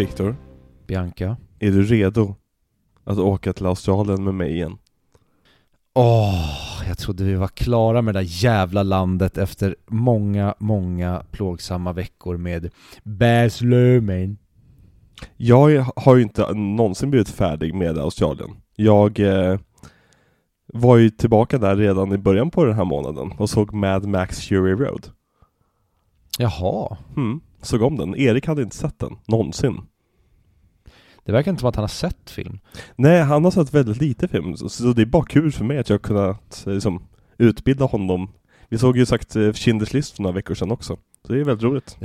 Viktor, Bianca. är du redo att åka till Australien med mig igen? Åh, jag trodde vi var klara med det där jävla landet efter många, många plågsamma veckor med Baz Luhrmann. Jag har ju inte någonsin blivit färdig med Australien. Jag eh, var ju tillbaka där redan i början på den här månaden och såg Mad Max Fury Road. Jaha. Mm, såg om den. Erik hade inte sett den, någonsin. Det verkar inte som att han har sett film. Nej, han har sett väldigt lite film, så- så det är bara kul för mig att jag kunnat eh, liksom, utbilda honom. Vi såg ju sagt eh, Schindler's list för några veckor sedan också. Så det är väldigt roligt.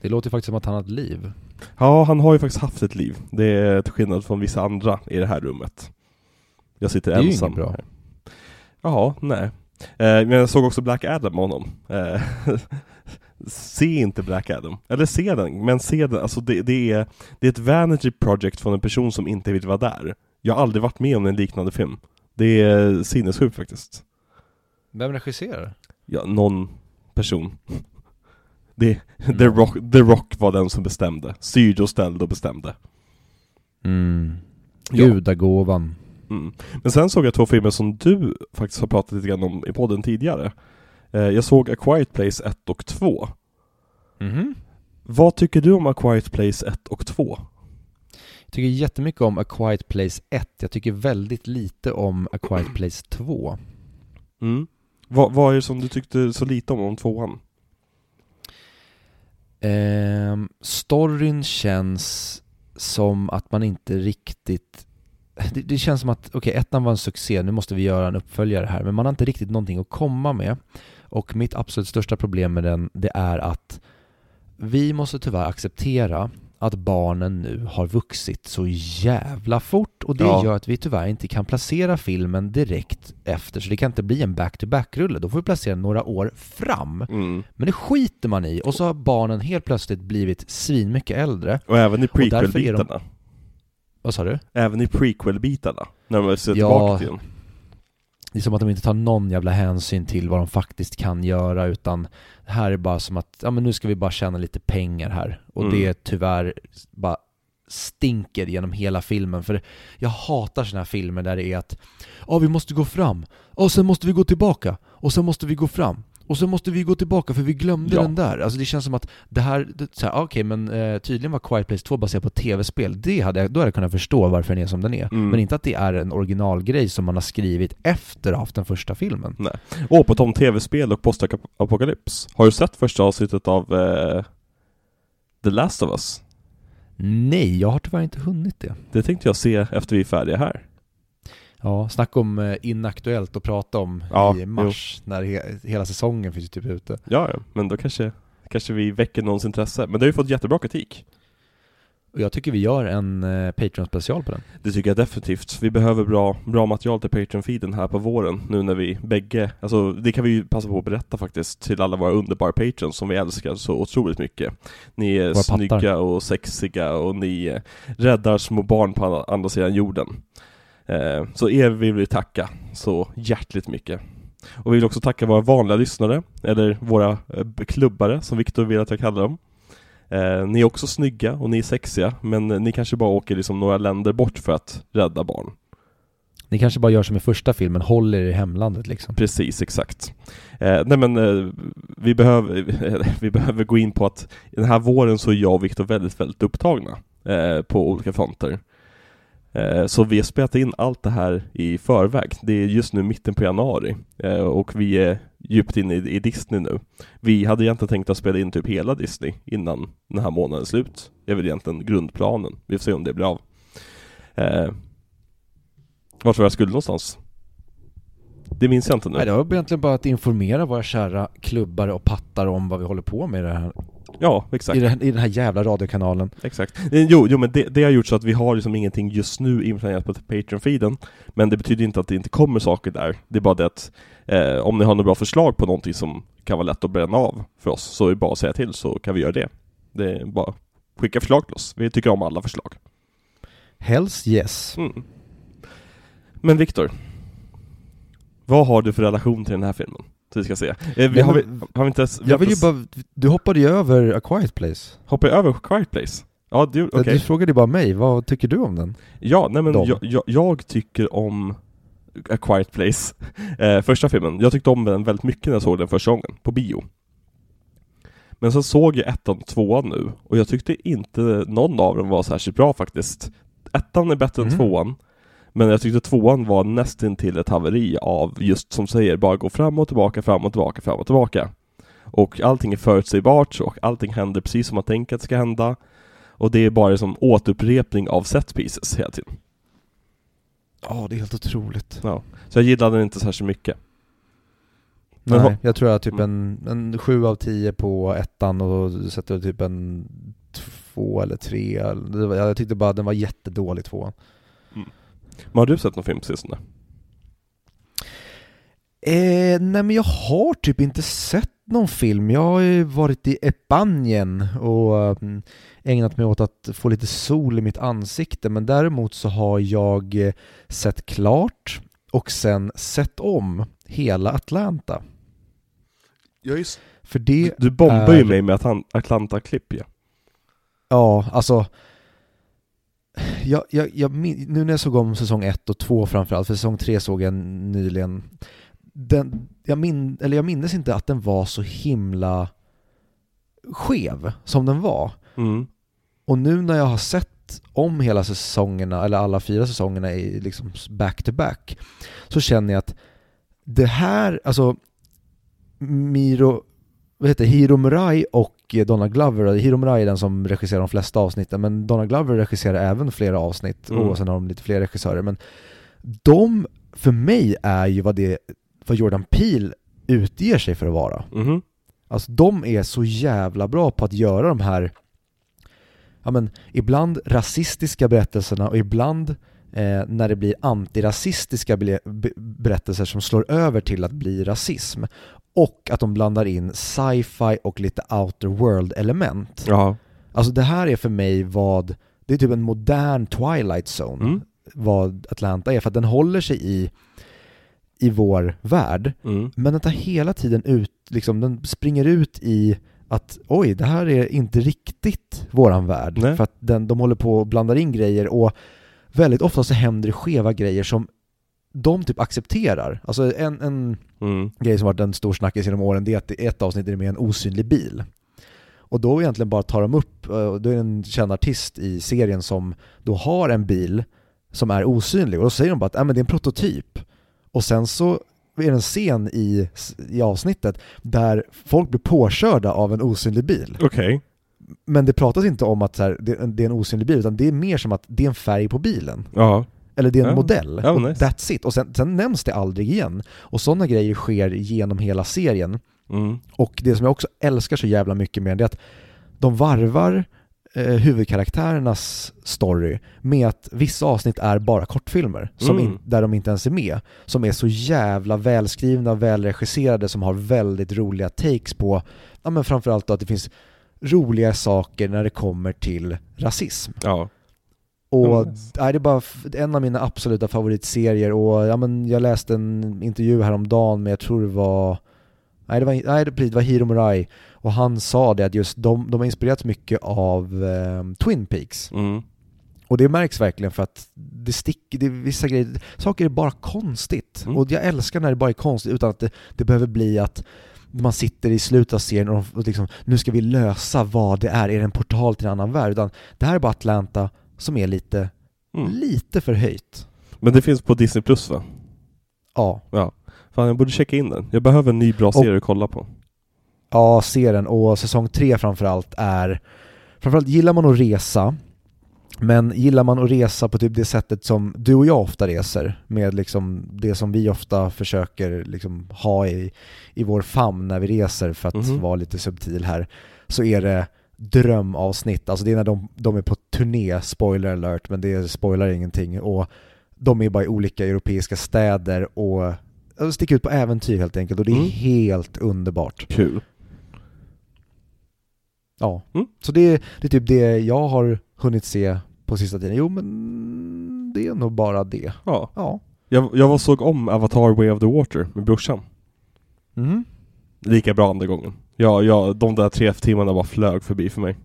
Det låter ju faktiskt som att han har ett liv. Ja, han har ju faktiskt haft ett liv. Det är till skillnad från vissa andra i det här rummet. Jag sitter Det är ju ensam. inget bra. här. Jaha, nej. Eh, men jag såg också Black Adam med honom. Eh, se inte Black Adam. Eller se den, men se den. Alltså det, det, är, det är ett vanity project från en person som inte vill vara där. Jag har aldrig varit med om en liknande film. Det är sinnessjukt faktiskt. Vem regisserar? Ja, någon person. Det, The, Rock, The Rock var den som bestämde. Styrde och ställde och bestämde. Mm. Ja. Gudagåvan. Mm. Men sen såg jag två filmer som du faktiskt har pratat lite grann om i podden tidigare. Eh, jag såg A Quiet Place 1 och 2. Mhm. Vad tycker du om A Quiet Place 1 och 2? Jag tycker jättemycket om A Quiet Place 1. Jag tycker väldigt lite om A Quiet Place 2. Mm. Vad, vad är det som du tyckte så lite om om tvåan? Ehm, storyn känns som att man inte riktigt det, det känns som att, okej, ettan var en succé, nu måste vi göra en uppföljare här, men man har inte riktigt någonting att komma med. Och mitt absolut största problem med den, det är att vi måste tyvärr acceptera att barnen nu har vuxit så jävla fort och det Ja. gör att vi tyvärr inte kan placera filmen direkt efter, så det kan inte bli en back-to-back-rulle. Då får vi placera den några år fram. Mm. Men det skiter man i och så har barnen helt plötsligt blivit svinmycket äldre. Och även i är de- prequel-bitarna. Vad sa du? Även i prequel-bitarna. När man ser Ja. tillbaka till den. Det är som att de inte tar någon jävla hänsyn till vad de faktiskt kan göra utan det här är bara som att, ja men nu ska vi bara tjäna lite pengar här. Och Mm. det tyvärr bara stinker genom hela filmen. För jag hatar såna här filmer där det är att, ja vi måste gå fram, och sen måste vi gå tillbaka, och sen måste vi gå fram. Och sen måste vi gå tillbaka för vi glömde Ja. den där. Alltså det känns som att det här, det, så här, okej men eh, tydligen var Quiet Place 2 baserat på tv-spel. Det hade jag, då hade jag kunnat förstå varför den är som den är. Mm. Men inte att det är en originalgrej som man har skrivit efter att ha haft den första filmen. Nej. Och på tal om tv-spel och postapokalyps. Har du sett första avsnittet av eh, The Last of Us? Nej, jag har tyvärr inte hunnit det. Det tänkte jag se efter vi är färdiga här. Ja, snacka om eh, inaktuellt att prata om Ja, i mars, när he- hela säsongen finns ju typ ute. Ja, ja, men då kanske, kanske vi väcker någons intresse. Men det har ju fått jättebra kritik. Och jag tycker vi gör en eh, Patreon-special på den. Det tycker jag definitivt. Vi behöver bra, bra material till Patreon-feeden här på våren, nu när vi bägge, alltså det kan vi ju passa på att berätta faktiskt till alla våra underbara patrons som vi älskar så otroligt mycket. Ni är Våra pattar. snygga och sexiga och ni eh, räddar små barn på andra sidan jorden. Eh, så er vill vi tacka så hjärtligt mycket. Och vi vill också tacka våra vanliga lyssnare, eller våra eh, klubbare som Viktor vill att jag kallar dem. Eh, ni är också snygga och ni är sexiga, men ni kanske bara åker liksom några länder bort för att rädda barn. Ni kanske bara gör som i första filmen, håller er i hemlandet liksom. Precis, exakt. Eh, nej men eh, vi, behöver, vi behöver gå in på att den här våren så är jag och Viktor väldigt, väldigt upptagna på olika fronter. Eh, så vi har spelat in allt det här i förväg. Det är just nu mitten på januari eh, och vi är djupt inne i, Disney nu. Vi hade egentligen tänkt att spela in typ hela Disney innan den här månaden är slut. Det är väl egentligen grundplanen. Vi får se om det blir av. Eh, vart var jag skulle någonstans? Det minns jag inte nu. Nej, det var egentligen bara att informera våra kära klubbare och pattar om vad vi håller på med i, det här, Ja, exakt. i, den, i den här jävla radiokanalen. exakt. Eh, Jo, jo men det, det har gjort så att vi har liksom ingenting just nu inplanerat på Patreon-feeden. Men det betyder inte att det inte kommer saker där. Det är bara det att eh, om ni har några bra förslag på någonting som kan vara lätt att bränna av för oss, så är det bara att säga till så kan vi göra det. Det är bara skicka förslag till oss. Vi tycker om alla förslag. Helst yes. Mm. Men Viktor, vad har du för relation till den här filmen? Så vi ska se. Eh, vi, har, vi, har vi inte ens... vi Jag vill ju bara, du hoppade ju över A Quiet Place. Hoppar jag över Quiet Place? Ja, du, okej. Du frågade bara mig, vad tycker du om den? Ja, nej men jag, jag, jag tycker om A Quiet Place, eh, första filmen. Jag tyckte om den väldigt mycket när jag såg den första gången, på bio. Men så såg jag ettan och tvåan nu, och jag tyckte inte någon av dem var särskilt bra faktiskt. Ettan är bättre än Mhm. tvåan, men jag tyckte tvåan var nästan till ett haveri av just som säger, bara gå fram och tillbaka, fram och tillbaka, fram och tillbaka. Och allting är förutsägbart och allting händer precis som man tänker att det ska hända. Och det är bara som återupprepning av set pieces hela tiden. Ja, det är helt otroligt. Ja. Så jag gillade den inte särskilt mycket. Men Nej, jag tror jag har typ Mm. en, en 7 av 10 på ettan och sätter typ en två eller tre. Jag tyckte bara den var jättedålig tvåan. Men har du sett någon film på sistone? Eh, nej men jag har typ inte sett någon film. Jag har ju varit i Spanien och mm, ägnat mig åt att få lite sol i mitt ansikte. Men däremot så har jag eh, sett klart och sen sett om hela Atlanta. Jag just... För det Du bombar ju är- mig med Atlan- Atlanta-klipp ja. Ja, alltså jag, jag, jag, nu när jag såg om säsong 1 och 2 framförallt, för säsong 3 såg jag nyligen den, jag, min, eller jag minns inte att den var så himla skev som den var. Mm. Och nu när jag har sett om hela säsongerna, eller alla fyra säsongerna i liksom back to back, så känner jag att det här, alltså Miro, vad heter Hiro Murai och Donald Glover, Hiro Murai är den som regisserar de flesta avsnitten, men Donald Glover regisserar även flera avsnitt Mm. och sen har de lite fler regissörer, men de, för mig är ju vad det, vad Jordan Peele utger sig för att vara. Mhm. Alltså de är så jävla bra på att göra de här ja men ibland rasistiska berättelserna och ibland eh, när det blir antirasistiska berättelser som slår över till att bli rasism. Och att de blandar in sci-fi och lite outer world element. Ja. Alltså det här är för mig vad, det är typ en modern Twilight Zone, Mm. vad Atlanta är, för att den håller sig i, i vår värld. Mm. Men den tar hela tiden ut, liksom, den springer ut i att oj, det här är inte riktigt våran värld. Nej. För att den, de håller på och blandar in grejer och väldigt ofta så händer det skeva grejer som de typ accepterar. Alltså en, en Mm. grej som varit en stor snackis genom åren det är att i ett avsnitt är det med en osynlig bil. Och då egentligen bara tar de upp, eh, då är det en känd artist i serien som då har en bil som är osynlig och då säger de bara att äh, men det är en prototyp. Och sen så är det en scen i, i avsnittet där folk blir påkörda av en osynlig bil. Okej. Men det pratas inte om att så här, det, det är en osynlig bil utan det är mer som att det är en färg på bilen. Ja. Eller det är en Ja. modell. Ja, och nice. That's it. Och sen, sen nämns det aldrig igen. Och sådana grejer sker genom hela serien. Mm. Och det som jag också älskar så jävla mycket med det är att de varvar eh, huvudkaraktärernas story med att vissa avsnitt är bara kortfilmer, som Mm. in, där de inte ens är med. Som är så jävla välskrivna, välregisserade, som har väldigt roliga takes på, ja men framförallt då att det finns roliga saker när det kommer till rasism. Ja. Och nice. nej, det är bara en av mina absoluta favoritserier och ja, men jag läste en intervju häromdagen med, jag tror det var Nej det var, nej, det, var Hiro Murai och han sa det att just de, de har inspirerats mycket av eh, Twin Peaks Mm. och det märks verkligen för att det sticker, det är vissa grejer, saker är bara konstigt Mm. och jag älskar när det bara är konstigt utan att det, det behöver bli att man sitter i slutet av serien och, och liksom, nu ska vi lösa vad det är, är det en portal till en annan värld? Utan det här är bara Atlanta som är lite, Mm. lite för höjt. Men det finns på Disney Plus va? Ja, Ja. Fan jag borde checka in den. Jag behöver en ny bra serie att kolla på. ja serien och säsong tre framförallt är, framförallt gillar man att resa, men gillar man att resa på typ det sättet som du och jag ofta reser, med liksom det som vi ofta försöker liksom ha i, i vår famn när vi reser för att Mhm. vara lite subtil här, så är det drömavsnitt, alltså det är när de, de är på turné, spoiler alert, men det spoilar ingenting, och de är bara i olika europeiska städer och sticker ut på äventyr helt enkelt, och det är Mm. helt underbart. Kul. Ja, Mm. så det, det är typ det jag har hunnit se på sista tiden. Jo men det är nog bara det. Ja. Ja. Jag, jag var såg om Avatar Way of the Water med brorsan. Mm. Lika bra andra gången. Ja, ja, de där tre timmarna bara flög förbi för mig.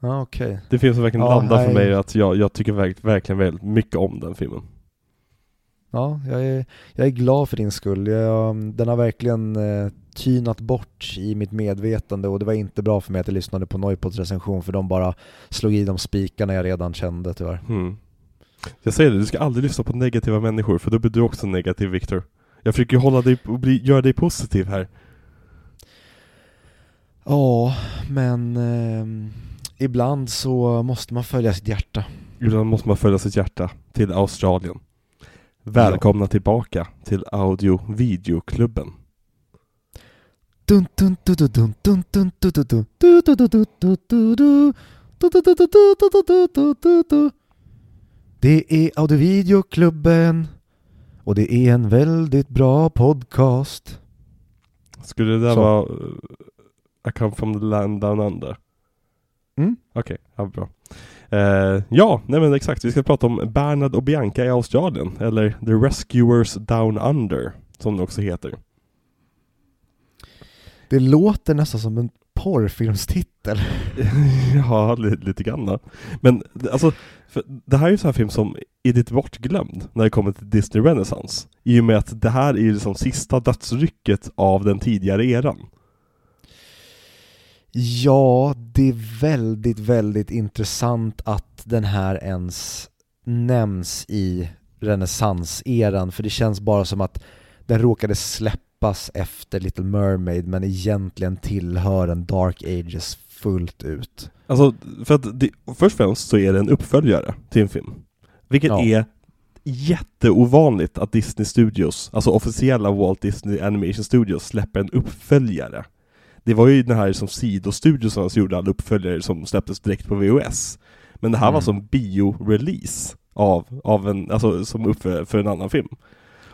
Ja, okej. Det finns som verkligen Ja, landar för nej. mig att jag, jag tycker verk, verkligen väldigt mycket om den filmen. Ja, jag är, jag är glad för din skull. Jag, den har verkligen eh, tynat bort i mitt medvetande och det var inte bra för mig att jag lyssnade på Noipods recension för de bara slog i de spikarna jag redan kände tyvärr. Mm. Jag säger det, du ska aldrig lyssna på negativa människor för då blir du också negativ Viktor. Jag försöker hålla dig och bli, göra dig positiv här. Ja, men eh, ibland så måste man följa sitt hjärta. Ibland måste man följa sitt hjärta till Australien. Välkomna tillbaka till audio-videoklubben. Dun, Det är Audiovideoklubben och det är en väldigt bra podcast. Skulle det där Så. vara uh, I come from the land down under? Mm. Okej, ja, bra. Eh, ja, nej men exakt. Vi ska prata om Bernard och Bianca i Australien. Eller The Rescuers Down Under, som det också heter. Det låter nästan som en porrfilmstitel. ja, lite, lite grann då. Men alltså, det här är ju sån här film som är lite bortglömd när det kommer till Disney Renaissance. I och med att det här är ju liksom sista dödsrycket av den tidigare eran. Ja, det är väldigt, väldigt intressant att den här ens nämns i renässanseran för det känns bara som att den råkade släppas efter Little Mermaid men egentligen tillhör en Dark Ages fullt ut. Alltså, för att det, först och främst så är det en uppföljare till en film. Vilket Ja. är jätteovanligt att Disney Studios, alltså officiella Walt Disney Animation Studios, släpper en uppföljare. Det var ju den här som sidostudios som gjorde alla uppföljare som släpptes direkt på VHS. Men det här var Mm. som bio-release av, av en, alltså som uppföljare för en annan film.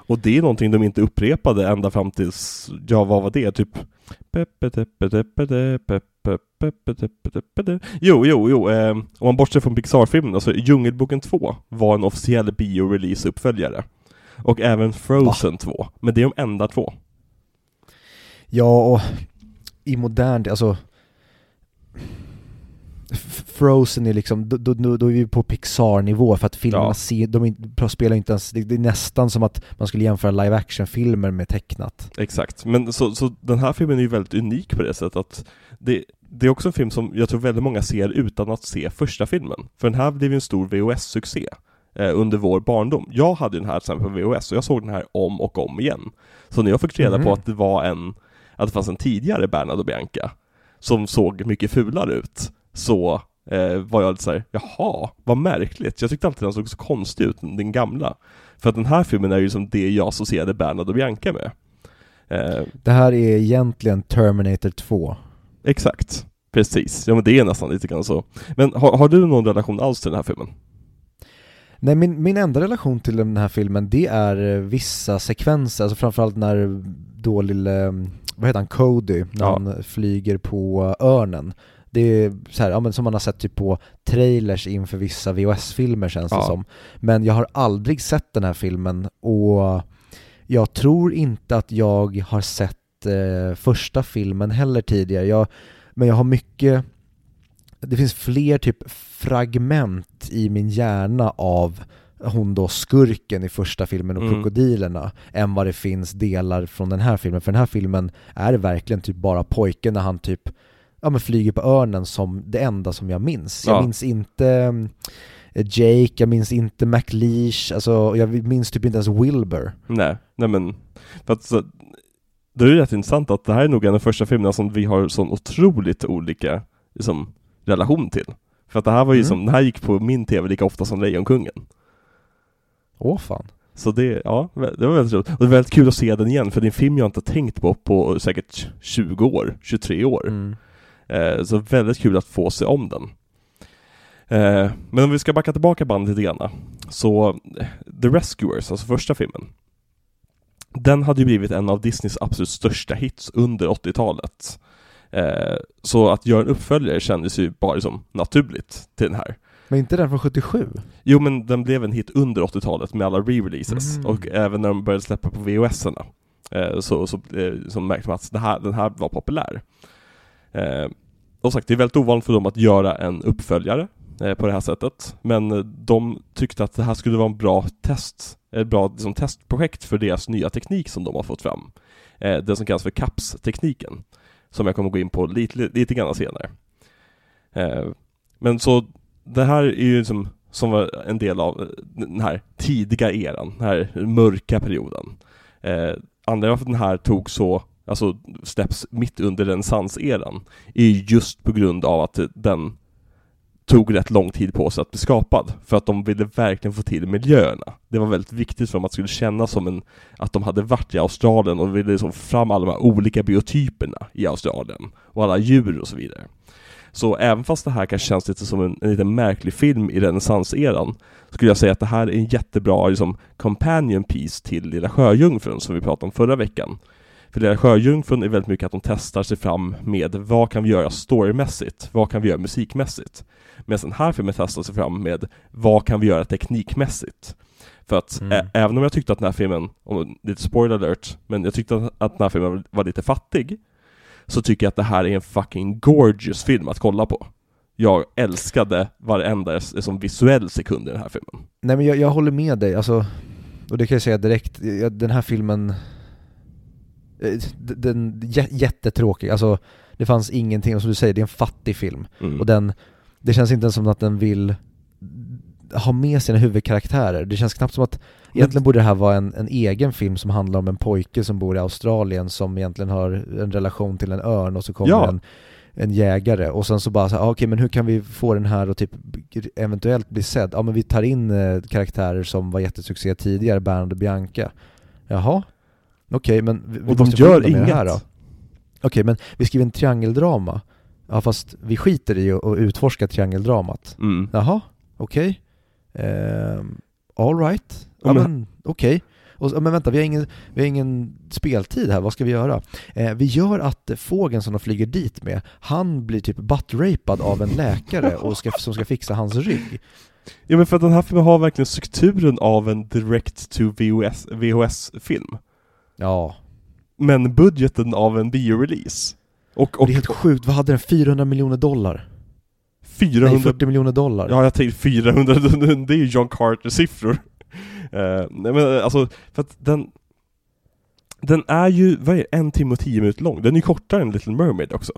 Och det är någonting de inte upprepade ända fram tills, ja vad var det, typ Jo, jo, jo, eh, om man bortser från Pixar-filmen, alltså Djungelboken 2 var en officiell bio-release-uppföljare. Och även Frozen 2, men det är de enda två. Ja, och i modern alltså Frozen är liksom, då, då, då är vi på Pixar-nivå för att filmerna Ja. ser, de inte- spelar inte ens, det det är nästan som att man skulle jämföra live action-filmer med tecknat. Exakt, men så, så den här filmen är ju väldigt unik på det sättet att det, det är också en film som jag tror väldigt många ser utan att se första filmen. För den här blev ju en stor VHS-succé eh, under vår barndom. Jag hade ju den här till exempel på VHS och jag såg den här om och om igen. Så när jag fick reda på Mhm. att det var en, att det fanns en tidigare Bernard och Bianca som såg mycket fulare ut, så eh, var jag lite såhär, jaha, vad märkligt. Jag tyckte alltid den såg så konstig ut, den gamla. För att den här filmen är ju som det jag associerade Bernard och Bianca med. Eh, Det här är egentligen Terminator 2. exakt, precis. Ja men det är nästan lite grann så. Men har, har du någon relation alls till den här filmen? Nej, min, min enda relation till den här filmen det är eh, vissa sekvenser, alltså framförallt när då lille, vad heter han, Cody, när Ja. han flyger på örnen. Det är så här, ja, men som man har sett typ på trailers inför vissa VHS-filmer känns det Ja. som. Men jag har aldrig sett den här filmen och jag tror inte att jag har sett eh, första filmen heller tidigare. Jag, men jag har mycket det finns fler typ fragment i min hjärna av hon då skurken i första filmen och Mm. krokodilerna än vad det finns delar från den här filmen. För den här filmen är verkligen typ bara pojken när han typ ja, men flyger på örnen som det enda som jag minns. Jag Ja. minns inte mm, Jake, jag minns inte McLeish, alltså jag minns typ inte ens Wilbur. Nej, nej men, för att så, det är ju rätt intressant att det här är nog en av de första filmerna som vi har sån otroligt olika liksom, relation till. För att det här var ju Mm. som, den här gick på min TV lika ofta som Lejonkungen. Åh fan. Så det, ja, det var väldigt roligt. Och det är väldigt kul att se den igen, för det är en film jag inte tänkt på på säkert 20 år, 23 år. Mm. Eh, så väldigt kul att få se om den. Eh, men om vi ska backa tillbaka bandet lite grann. Så eh, The Rescuers, alltså första filmen. Den hade ju blivit en av Disneys absolut största hits under 80-talet. Eh, så att göra en uppföljare kändes ju bara som naturligt till den här. Men inte den från 77? Jo men den blev en hit under 80-talet med alla re-releases Mm. och även när de började släppa på VHS-erna så, så, så märkte man att här, den här var populär. Eh, och sagt, det är väldigt ovanligt för dem att göra en uppföljare eh, på det här sättet. Men eh, de tyckte att det här skulle vara en bra test, ett bra liksom, testprojekt för deras nya teknik som de har fått fram. Eh, det som kallas för CAPS-tekniken. Som jag kommer gå in på lite, lite grann senare. Eh, men så det här är ju liksom som var en del av eh, den här tidiga eran, den här mörka perioden. Eh, anledningen varför den här tog så, alltså släpps mitt under renässanseran, är just på grund av att den tog rätt lång tid på sig att bli skapad. För att de ville verkligen få till miljöerna. Det var väldigt viktigt för dem att det skulle kännas som en, att de hade varit i Australien och ville liksom få fram alla de här olika biotyperna i Australien. Och alla djur och så vidare. Så även fast det här kanske känns lite som en, en lite märklig film i renässanseran skulle jag säga att det här är en jättebra liksom, companion piece till Lilla Sjöjungfrun som vi pratade om förra veckan. För Lilla Sjöjungfrun är väldigt mycket att de testar sig fram med vad kan vi göra storymässigt? Vad kan vi göra musikmässigt? Medan den här filmen testar sig fram med vad kan vi göra teknikmässigt? För att mm. även om jag tyckte att den här filmen, lite spoiler alert, men jag tyckte att den här filmen var lite fattig så tycker jag att det här är en fucking gorgeous film att kolla på. Jag älskade varenda som visuell sekund i den här filmen. Nej men jag, jag håller med dig, alltså, och det kan jag säga direkt, den här filmen den jättetråkig, alltså det fanns ingenting, och som du säger, det är en fattig film. Mm. Och den, det känns inte ens som att den vill ha med sina huvudkaraktärer. Det känns knappt som att egentligen borde det här vara en, en egen film som handlar om en pojke som bor i Australien som egentligen har en relation till en örn och så kommer ja. en, en jägare och sen så bara så här, ah, okej okay, men hur kan vi få den här att typ eventuellt bli sedd? Ja men vi tar in eh, karaktärer som var jättesuccé tidigare, Bernd och Bianca. Jaha? Okej okay, men vi, och de gör inget. Det här då. Okej okay, men vi skriver en triangeldrama. Ja fast vi skiter i att utforska triangeldramat. Mm. Jaha, okej. Okay. Uh, all right. Ja, men okej. Okay. men vänta, vi har, ingen, vi har ingen speltid här, vad ska vi göra? Eh, vi gör att fågeln som de flyger dit med, han blir typ buttrapad av en läkare och ska, som ska fixa hans rygg. Ja men för att den här filmen har verkligen strukturen av en direct to VHS, VHS-film. Ja. Men budgeten av en biorelease. Och, och, det är helt sjukt, vad hade den? 400 miljoner dollar? 400... Nej, 40 miljoner dollar. Ja, jag tänkte 400, det är ju John Carter-siffror. Uh, nej men alltså, för att den... Den är ju, vad är det, en timme och tio minuter lång. Den är ju kortare än Little Mermaid också.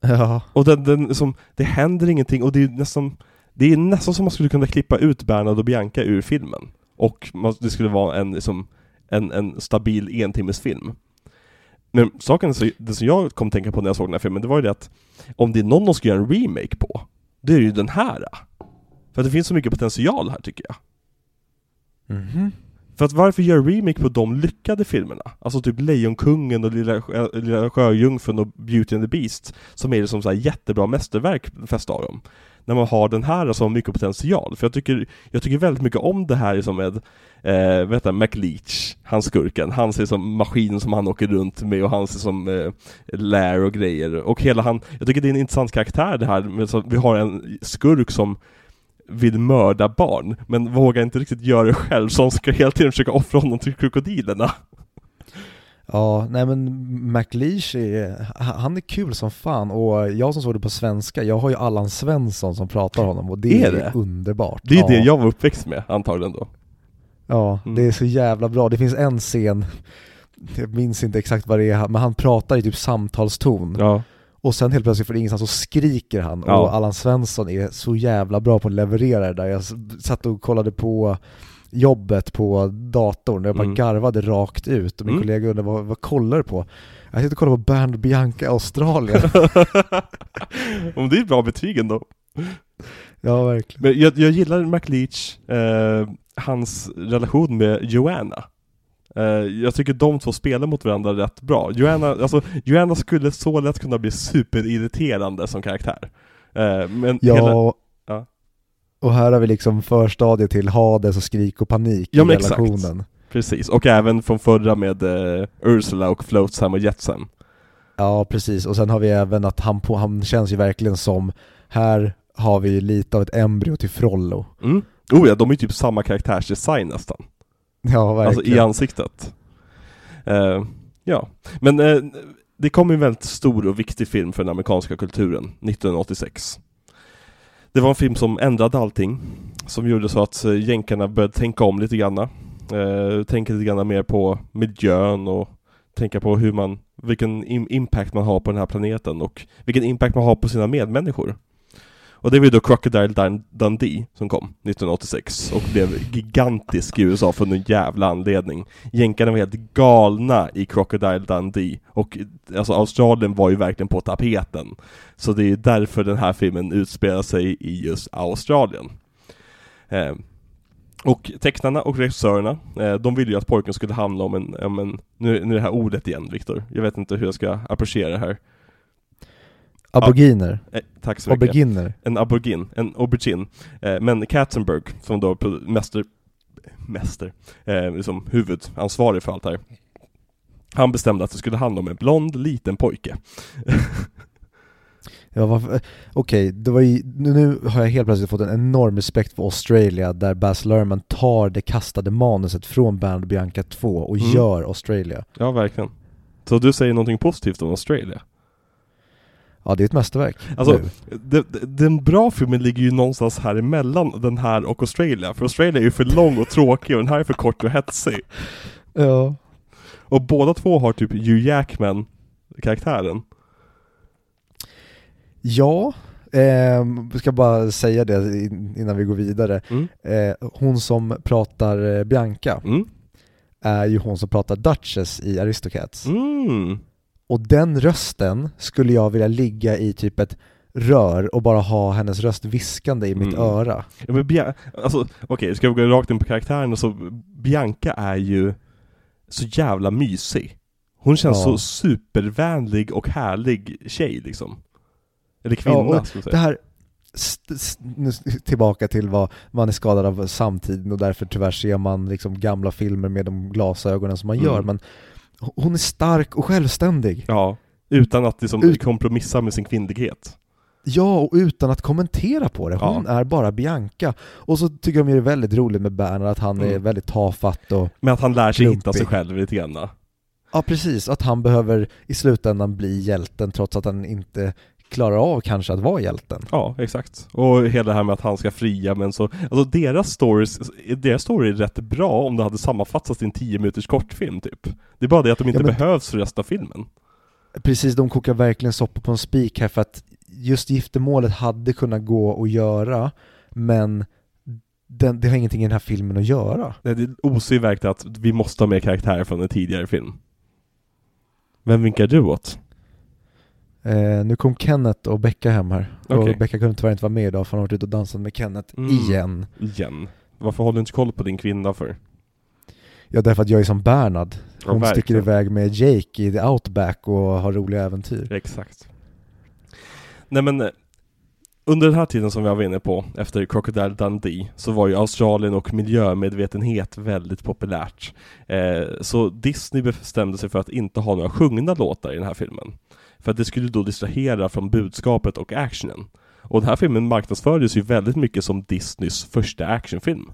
Ja. Och den, den liksom, det händer ingenting och det är nästan... Det är nästan som man skulle kunna klippa ut Bernhard och Bianca ur filmen. Och man, det skulle vara en, liksom, en, en stabil entimmesfilm. Men saken, så, det som jag kom att tänka på när jag såg den här filmen, det var ju det att om det är någon de ska göra en remake på, det är ju den här. För att det finns så mycket potential här tycker jag. Mm -hmm. För att varför göra remake på de lyckade filmerna? Alltså typ Lejonkungen och Lilla, Lilla Sjöjungfrun och Beauty and the Beast, som är liksom så här jättebra mästerverk, flesta av dem när man har den här som har mycket potential. För jag tycker, jag tycker väldigt mycket om det här som med, eh, vet du, McLeach, han skurken. Han ser som maskin som han åker runt med och han ser som eh, lär och grejer. Och hela han, jag tycker det är en intressant karaktär det här, med, så vi har en skurk som vill mörda barn, men vågar inte riktigt göra det själv, så han ska hela tiden försöka offra honom till krokodilerna. Ja, nej men McLeish är, han är kul som fan och jag som såg det på svenska, jag har ju Allan Svensson som pratar honom och det är, är det? underbart. Det är ja. det jag var uppväxt med antagligen då. Ja, mm. det är så jävla bra. Det finns en scen, jag minns inte exakt vad det är, men han pratar i typ samtalston. Ja. Och sen helt plötsligt för ingenstans så skriker han ja. och Allan Svensson är så jävla bra på att leverera det där. Jag satt och kollade på jobbet på datorn och jag bara mm. garvade rakt ut och min mm. kollega undrade vad, vad kollar du på? Jag sitter och kollar på Bernd Bianca Australien. Om det är bra betyg ändå. Ja, verkligen. Men jag, jag gillar McLeach, eh, hans relation med Joanna. Eh, jag tycker de två spelar mot varandra rätt bra. Joanna, alltså, Joanna skulle så lätt kunna bli superirriterande som karaktär. Eh, men ja, hela... Och här har vi liksom förstadiet till Hades och skrik och panik ja, i relationen. Exakt. Precis, och även från förra med uh, Ursula och Floatsam och Jetsam. Ja, precis. Och sen har vi även att han, på, han känns ju verkligen som, här har vi lite av ett embryo till Frollo. Mm. Oh ja, de är ju typ samma karaktärsdesign nästan. Ja, verkligen. Alltså i ansiktet. Uh, ja, men uh, det kom en väldigt stor och viktig film för den amerikanska kulturen 1986. Det var en film som ändrade allting, som gjorde så att eh, jänkarna började tänka om lite grann. Eh, tänka lite grann mer på miljön och tänka på hur man, vilken impact man har på den här planeten och vilken impact man har på sina medmänniskor. Och det var ju då Crocodile Dundee som kom 1986 och blev gigantisk i USA för någon jävla anledning. Jänkarna var helt galna i Crocodile Dundee och alltså Australien var ju verkligen på tapeten. Så det är ju därför den här filmen utspelar sig i just Australien. Eh, och tecknarna och regissörerna, eh, de ville ju att pojken skulle handla om en, om en nu, nu är det här ordet igen Viktor, jag vet inte hur jag ska approchera det här. Aboriginer? Eh, tack så mycket. Auberginer? En aubergine, en aubergine. Eh, men Katzenberg, som då mäster, mäster, eh, liksom huvudansvarig för allt det här. Han bestämde att det skulle handla om en blond liten pojke. Ja, varför, okej, det var ju, nu har jag helt plötsligt fått en enorm respekt för Australia där Baz Luhrmann tar det kastade manuset från Band Bianca 2 och mm. gör Australia. Ja, verkligen. Så du säger någonting positivt om Australia? Ja, det är ett mästerverk. Alltså, det, det, den bra filmen ligger ju någonstans här emellan den här och Australia. För Australia är ju för lång och tråkig och den här är för kort och hetsig. Ja. Och båda två har typ Hugh Jackman karaktären. Ja, eh, ska bara säga det innan vi går vidare. Mm. Eh, hon som pratar eh, Bianca mm. är ju hon som pratar Duchess i Aristocats. Mm. Och den rösten skulle jag vilja ligga i typ ett rör och bara ha hennes röst viskande i mitt mm. öra. Ja, men alltså, okej, okay, ska vi gå rakt in på karaktären så Bianca är ju så jävla mysig. Hon känns ja. så supervänlig och härlig tjej liksom. Eller kvinna, ja, ska Det här, nu tillbaka till vad man är skadad av samtiden och därför tyvärr ser man liksom gamla filmer med de glasögonen som man mm. gör, men hon är stark och självständig. Ja, utan att liksom Ut kompromissa med sin kvinnlighet. Ja, och utan att kommentera på det. Hon ja. är bara Bianca. Och så tycker jag det är väldigt roligt med Bernhard att han mm. är väldigt tafatt och Men att han lär sig hitta sig själv lite grann. Ja, precis. Att han behöver i slutändan bli hjälten trots att han inte klarar av kanske att vara hjälten. Ja, exakt. Och hela det här med att han ska fria, men så, alltså deras stories, deras story är rätt bra om det hade sammanfattats i en 10 minuters kortfilm typ. Det är bara det att de inte ja, men... behövs för resten av filmen. Precis, de kokar verkligen soppa på en spik här för att just giftermålet hade kunnat gå att göra, men den, det har ingenting i den här filmen att göra. Nej, det osar ju verkligen att vi måste ha mer karaktärer från en tidigare film. Vem vinkar du åt? Eh, nu kom Kenneth och Becka hem här. Okay. Och Becka kunde tyvärr inte vara med idag för han har varit ute och dansat med Kenneth mm. igen. Igen? Varför håller du inte koll på din kvinna för? Ja, därför att jag är som Bernhard. Hon ja, sticker iväg med Jake i the outback och har roliga äventyr. Exakt. Nej men, eh, under den här tiden som jag var inne på, efter Crocodile Dundee, så var ju Australien och miljömedvetenhet väldigt populärt. Eh, så Disney bestämde sig för att inte ha några sjungna låtar i den här filmen. För att det skulle då distrahera från budskapet och actionen. Och den här filmen marknadsfördes ju väldigt mycket som Disneys första actionfilm.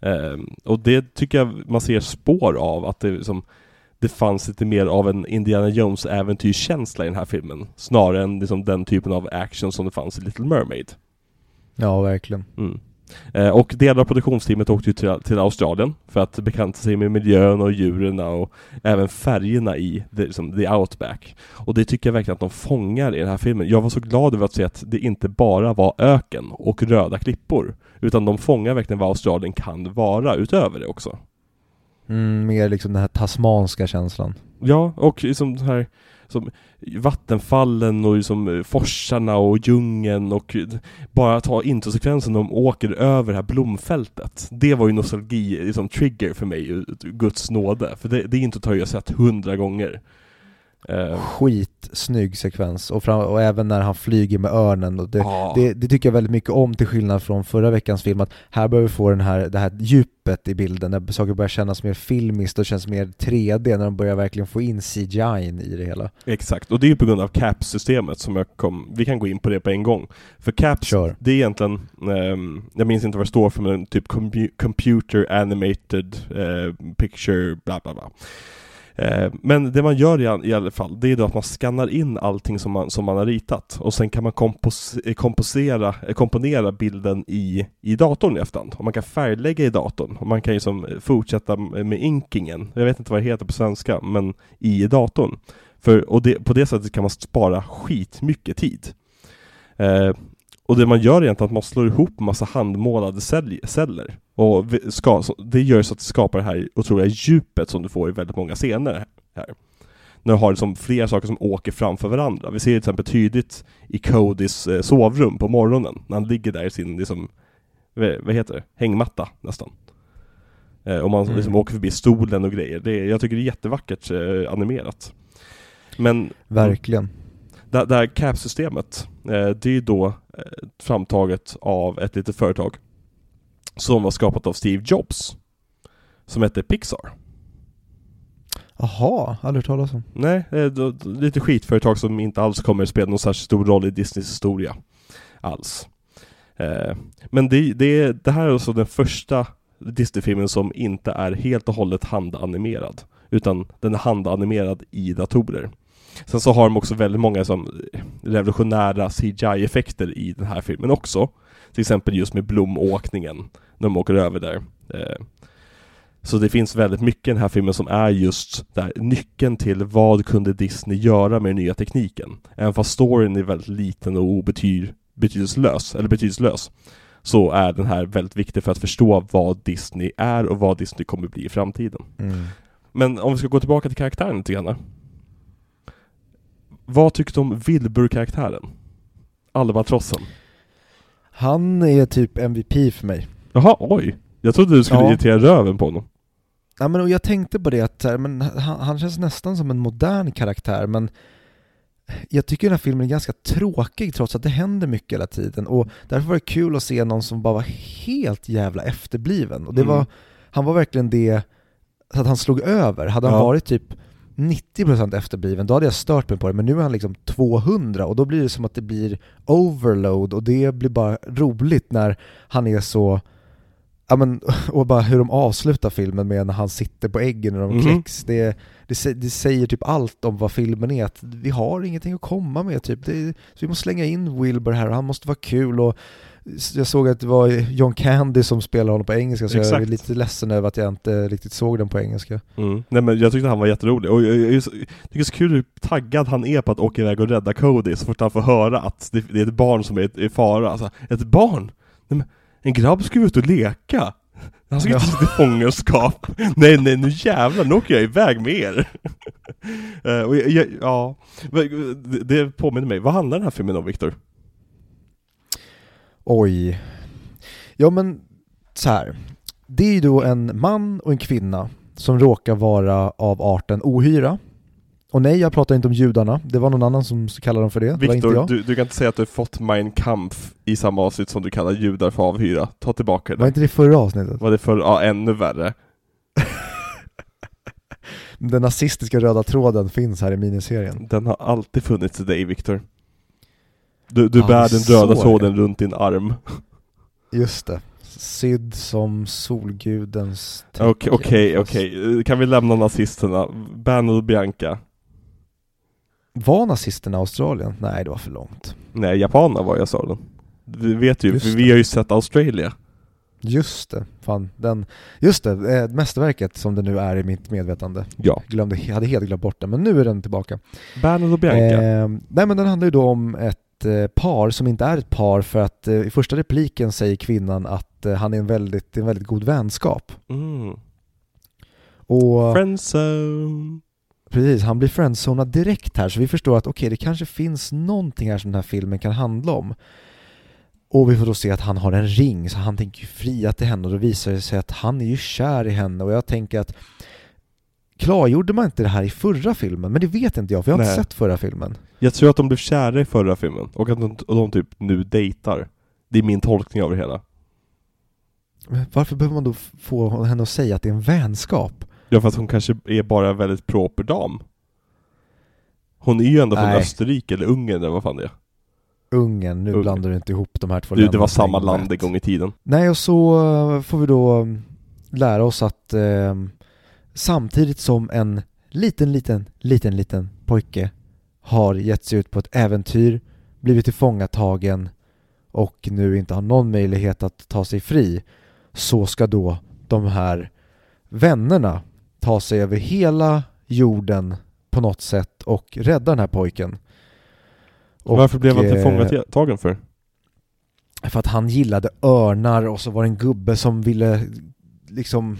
Um, och det tycker jag man ser spår av, att det, liksom, det fanns lite mer av en Indiana Jones-äventyrskänsla i den här filmen. Snarare än liksom, den typen av action som det fanns i Little Mermaid. Ja, verkligen. Mm. Eh, och delar av produktionsteamet åkte ju till, till, Australien för att bekanta sig med miljön och djuren och även färgerna i the, liksom, the Outback. Och det tycker jag verkligen att de fångar i den här filmen. Jag var så glad över att se att det inte bara var öken och röda klippor, utan de fångar verkligen vad Australien kan vara utöver det också. Mm, mer liksom den här tasmanska känslan. Ja, och liksom den här som vattenfallen och liksom forsarna och djungeln och eh, bara ta introsekvensen när de åker över det här blomfältet. Det var ju nostalgi, liksom trigger för mig, Guds nåde. För det, det introt har jag sett hundra gånger. Uh. Skitsnygg sekvens och, fram, och även när han flyger med örnen och det, ah. det, det, tycker jag väldigt mycket om till skillnad från förra veckans film att här börjar vi få den här, det här djupet i bilden när saker börjar kännas mer filmiskt och känns mer 3D när de börjar verkligen få in CGI i det hela. Exakt, och det är ju på grund av CAPS-systemet som jag kom, vi kan gå in på det på en gång. För CAPS, sure. det är egentligen, um, jag minns inte vad det står för men typ computer animated uh, picture bla bla bla. Eh, men det man gör i, i alla fall, det är då att man skannar in allting som man, som man har ritat och sen kan man kompos, eh, komposera, eh, komponera bilden i, i datorn i efterhand. Och man kan färglägga i datorn och man kan ju som eh, fortsätta med inkingen, jag vet inte vad det heter på svenska, men i datorn. För, och det, på det sättet kan man spara skitmycket tid. Eh, och det man gör egentligen är att man slår ihop massa handmålade cell- celler. Och ska, det gör så att det skapar det här otroliga djupet som du får i väldigt många scener här. När du har liksom flera saker som åker framför varandra. Vi ser till exempel tydligt i Codys eh, sovrum på morgonen, när han ligger där i sin, liksom, vad heter det? Hängmatta nästan. Eh, och man Mm. liksom åker förbi stolen och grejer. Det jag tycker det är jättevackert eh, animerat. Men Verkligen. det, det här CAP-systemet, det är då eh, framtaget av ett litet företag som var skapat av Steve Jobs, som heter Pixar. Jaha, aldrig hört talas om. Nej, eh, lite skitföretag som inte alls kommer att spela någon särskilt stor roll i Disneys historia. Alls. Eh, men det, det, det här är alltså den första Disney-filmen som inte är helt och hållet handanimerad. Utan den är handanimerad i datorer. Sen så har de också väldigt många som revolutionära CGI-effekter i den här filmen också. Till exempel just med blomåkningen, när de åker över där. Eh, så det finns väldigt mycket i den här filmen som är just där, nyckeln till vad kunde Disney göra med den nya tekniken. Även fast storyn är väldigt liten och betydelselös, eller betydelselös, så är den här väldigt viktig för att förstå vad Disney är och vad Disney kommer bli i framtiden. Mm. Men om vi ska gå tillbaka till karaktären lite grann. Vad tyckte du om Wilbur-karaktären? Albatrossen. Han är typ MVP för mig. Jaha, oj! Jag trodde du skulle Ja. irritera röven på honom. Ja, men och jag tänkte på det att här, men han, han känns nästan som en modern karaktär men jag tycker den här filmen är ganska tråkig trots att det händer mycket hela tiden och därför var det kul att se någon som bara var helt jävla efterbliven och det Mm. var, han var verkligen det, så att han slog över. Hade han Ja. varit typ 90% efterbliven, då hade jag stört mig på det, men nu är han liksom 200 och då blir det som att det blir overload och det blir bara roligt när han är så Ja men, och bara hur de avslutar filmen med när han sitter på äggen och de Mhm. kläcks, det, det, det säger typ allt om vad filmen är, att vi har ingenting att komma med typ. Det, så vi måste slänga in Wilbur här och han måste vara kul och jag såg att det var John Candy som spelar honom på engelska så jag är Exakt. lite ledsen över att jag inte riktigt såg den på engelska. Mm. Nej men jag tyckte han var jätterolig, och jag, jag, jag, tycker det är så kul hur taggad han är på att åka iväg och rädda Cody så fort han får höra att det, det är ett barn som är i fara. Alltså, ett barn? Nej, men, en grabb ska ju ut och leka! Han ska Ja. inte sitta i fångenskap! nej nej, nu jävlar, nu åker jag iväg med er! Eh, och jag, ja, det, det påminner mig, vad handlar den här filmen om Viktor? Oj. Ja men så här. Det är ju då en man och en kvinna som råkar vara av arten ohyra. Och nej, jag pratar inte om judarna. Det var någon annan som kallade dem för det. Viktor, du, du kan inte säga att du har fått Mein Kampf i samma avsnitt som du kallar judar för avhyra. Ta tillbaka det. Var inte det förra avsnittet? Var det för, ja ännu värre? Den nazistiska röda tråden finns här i miniserien. Den har alltid funnits i dig Viktor. Du, du Ja, bär den röda tråden runt din arm. Just det. Sydd som solgudens. Okej, okej, okej. Kan vi lämna nazisterna? Bernard och Bianca. Var nazisterna Australien? Nej, det var för långt. Nej, japanerna var jag sa den. Vi vet ju, det. vi har ju sett Australia. Just det, fan. Den, just det, eh, mästerverket som det nu är i mitt medvetande. Ja. Glömde, jag hade helt glömt bort den, men nu är den tillbaka. Bernard och Bianca. Eh, nej men den handlar ju då om ett eh, par som inte är ett par för att eh, i första repliken säger kvinnan att eh, han är en väldigt, en väldigt god vänskap. Mm. Och Friendzone. precis, han blir friendzonad direkt här så vi förstår att okej, det kanske finns någonting här som den här filmen kan handla om. Och vi får då se att han har en ring så han tänker ju fria till henne och då visar det sig att han är ju kär i henne och jag tänker att Klargjorde man inte det här i förra filmen? Men det vet inte jag för jag har Nej. inte sett förra filmen. Jag tror att de blev kära i förra filmen, och att de, och de typ nu dejtar. Det är min tolkning av det hela. Men Varför behöver man då få henne att säga att det är en vänskap? Ja, för att hon kanske är bara en väldigt proper dam. Hon är ju ändå från Nej. Österrike, eller Ungern eller vad fan det är. Ungen, nu Ung. blandar du inte ihop de här två Du, det länderna var på samma land en gång. i tiden. Nej, och så eh, får vi då mm, lära oss att eh, samtidigt som en liten, liten, liten, liten pojke har gett sig ut på ett äventyr, blivit tillfångatagen och nu inte har någon möjlighet att ta sig fri så ska då de här vännerna ta sig över hela jorden på något sätt och rädda den här pojken. Och, Varför blev han eh, tillfångatagen för? För att han gillade örnar och så var det en gubbe som ville liksom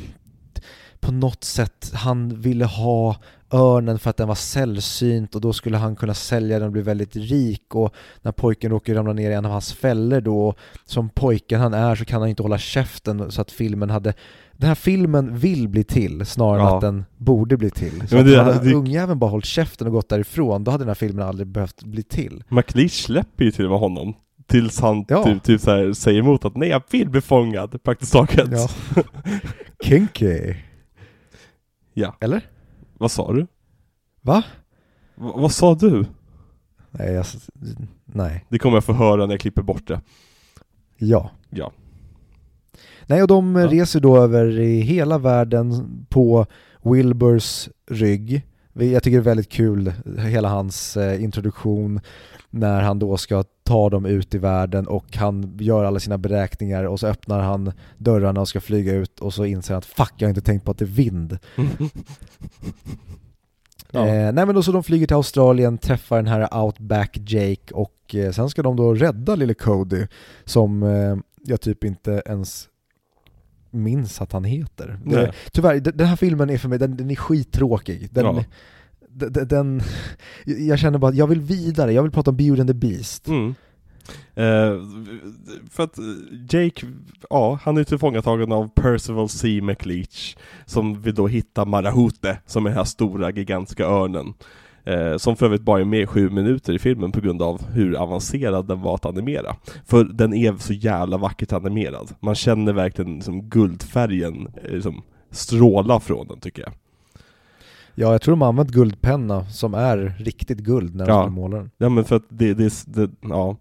på något sätt, han ville ha örnen för att den var sällsynt och då skulle han kunna sälja den och bli väldigt rik och när pojken råkar ramla ner i en av hans fällor då, som pojken han är så kan han inte hålla käften så att filmen hade den här filmen vill bli till snarare ja. än att den borde bli till. Så ja, det, hade det... ungjäveln bara hållit käften och gått därifrån, då hade den här filmen aldrig behövt bli till. McLeish släpper ju till och med honom. Tills han ja. typ, typ så här, säger emot att nej jag vill bli fångad praktiskt taget. Ja. Kinky. Ja. Eller? Vad sa du? Va? V vad sa du? Nej, jag, nej. Det kommer jag få höra när jag klipper bort det. Ja. Ja. Nej, och de ja. reser då över i hela världen på Wilburs rygg. Jag tycker det är väldigt kul, hela hans eh, introduktion när han då ska ta dem ut i världen och han gör alla sina beräkningar och så öppnar han dörrarna och ska flyga ut och så inser han att fuck, jag har inte tänkt på att det är vind. ja. eh, nej men då så de flyger till Australien, träffar den här Outback Jake och eh, sen ska de då rädda lille Cody som eh, jag typ inte ens minns att han heter. Nej. Tyvärr, den här filmen är för mig, den, den är skittråkig. Den, ja den, jag känner bara att jag vill vidare, jag vill prata om Beauty and the Beast. Mm. Eh, för att Jake, ja, han är tillfångatagen av Percival C. McLeach som vill då hitta Marahute, som är den här stora gigantiska örnen. Eh, som för övrigt bara är med i sju minuter i filmen på grund av hur avancerad den var att animera. För den är så jävla vackert animerad. Man känner verkligen liksom guldfärgen eh, liksom, stråla från den tycker jag. Ja, jag tror de har använt guldpenna som är riktigt guld när de ja. målar den. Ja, men för att det, det, det ja.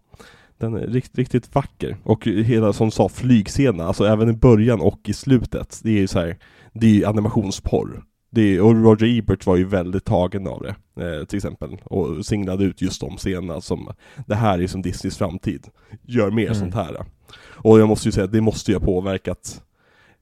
Den är riktigt, riktigt vacker. Och hela, som sa, flygscenen, alltså även i början och i slutet, det är ju så här, det är ju animationsporr. Det är, och Roger Ebert var ju väldigt tagen av det, eh, till exempel, och singlade ut just de scenerna som, det här är som Disneys framtid, gör mer mm. sånt här. Och jag måste ju säga att det måste ju ha påverkat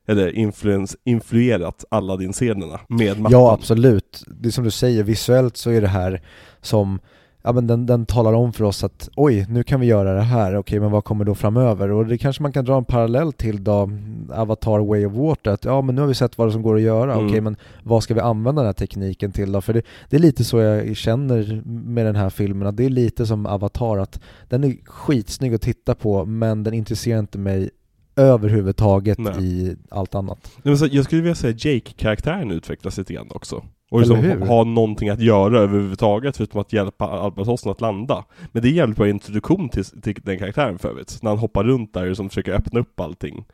eller influens, influerat Aladdin-scenerna med matten. Ja, absolut. Det är som du säger, visuellt så är det här som ja men den, den talar om för oss att oj, nu kan vi göra det här, okej men vad kommer då framöver? Och det kanske man kan dra en parallell till då Avatar Way of Water, att ja men nu har vi sett vad som går att göra, mm. okej men vad ska vi använda den här tekniken till då? För det, det, är lite så jag känner med den här filmen, att det är lite som Avatar, att den är skitsnygg att titta på men den intresserar inte mig överhuvudtaget Nej. i allt annat. Nej, men jag skulle vilja säga att Jake-karaktären utvecklas lite grann också. Och liksom ha någonting att göra överhuvudtaget förutom att hjälpa albatrossen att landa. Men det är jävligt bra introduktion till, till den karaktären för övrigt. När han hoppar runt där och försöker öppna upp allting.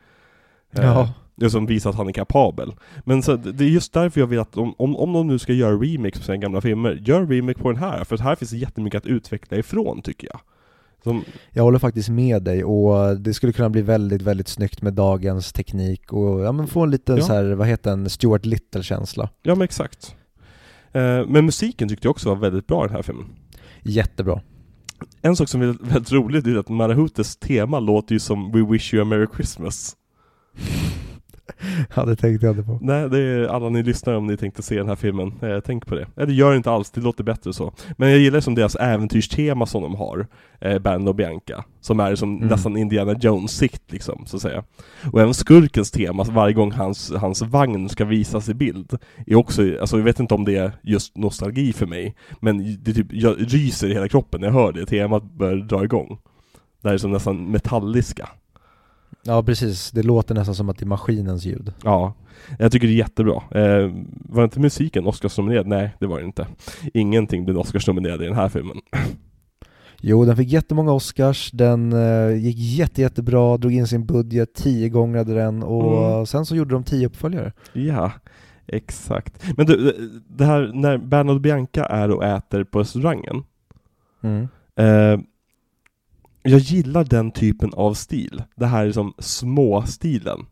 Eh, ja. Eh, som visar att han är kapabel. Men så, det är just därför jag vill att om, om, om de nu ska göra remix på sina gamla filmer, gör remake på den här. För här finns det jättemycket att utveckla ifrån tycker jag. Som... Jag håller faktiskt med dig och det skulle kunna bli väldigt, väldigt snyggt med dagens teknik och ja, men få en liten ja. så här, vad heter den, Stuart Little-känsla. Ja men exakt. Eh, men musiken tyckte jag också var väldigt bra i den här filmen. Jättebra. En sak som är väldigt roligt är att Marahutes tema låter ju som We Wish You A Merry Christmas. ja, det tänkte jag inte på. Nej, det är alla ni lyssnar om ni tänkte se den här filmen. Eh, tänk på det. Eller gör inte alls, det låter bättre så. Men jag gillar som deras äventyrstema som de har, eh, Band och Bianca. Som är som mm. nästan Indiana Jones-sikt liksom, så att säga. Och även skurkens tema, varje gång hans, hans vagn ska visas i bild, är också, alltså jag vet inte om det är just nostalgi för mig, men det typ, jag ryser i hela kroppen när jag hör det temat börjar dra igång. Det här är som nästan metalliska. Ja precis, det låter nästan som att det är maskinens ljud. Ja, jag tycker det är jättebra. Eh, var inte musiken Oscarsnominerad? Nej, det var det inte. Ingenting blev Oscarsnominerad i den här filmen. Jo, den fick jättemånga Oscars, den uh, gick jätte, jättebra, drog in sin budget, tio gånger den och mm. sen så gjorde de tio uppföljare. Ja, exakt. Men du, det här när Bernard Bianca är och äter på restaurangen, mm. eh, jag gillar den typen av stil. Det här är som små-stilen.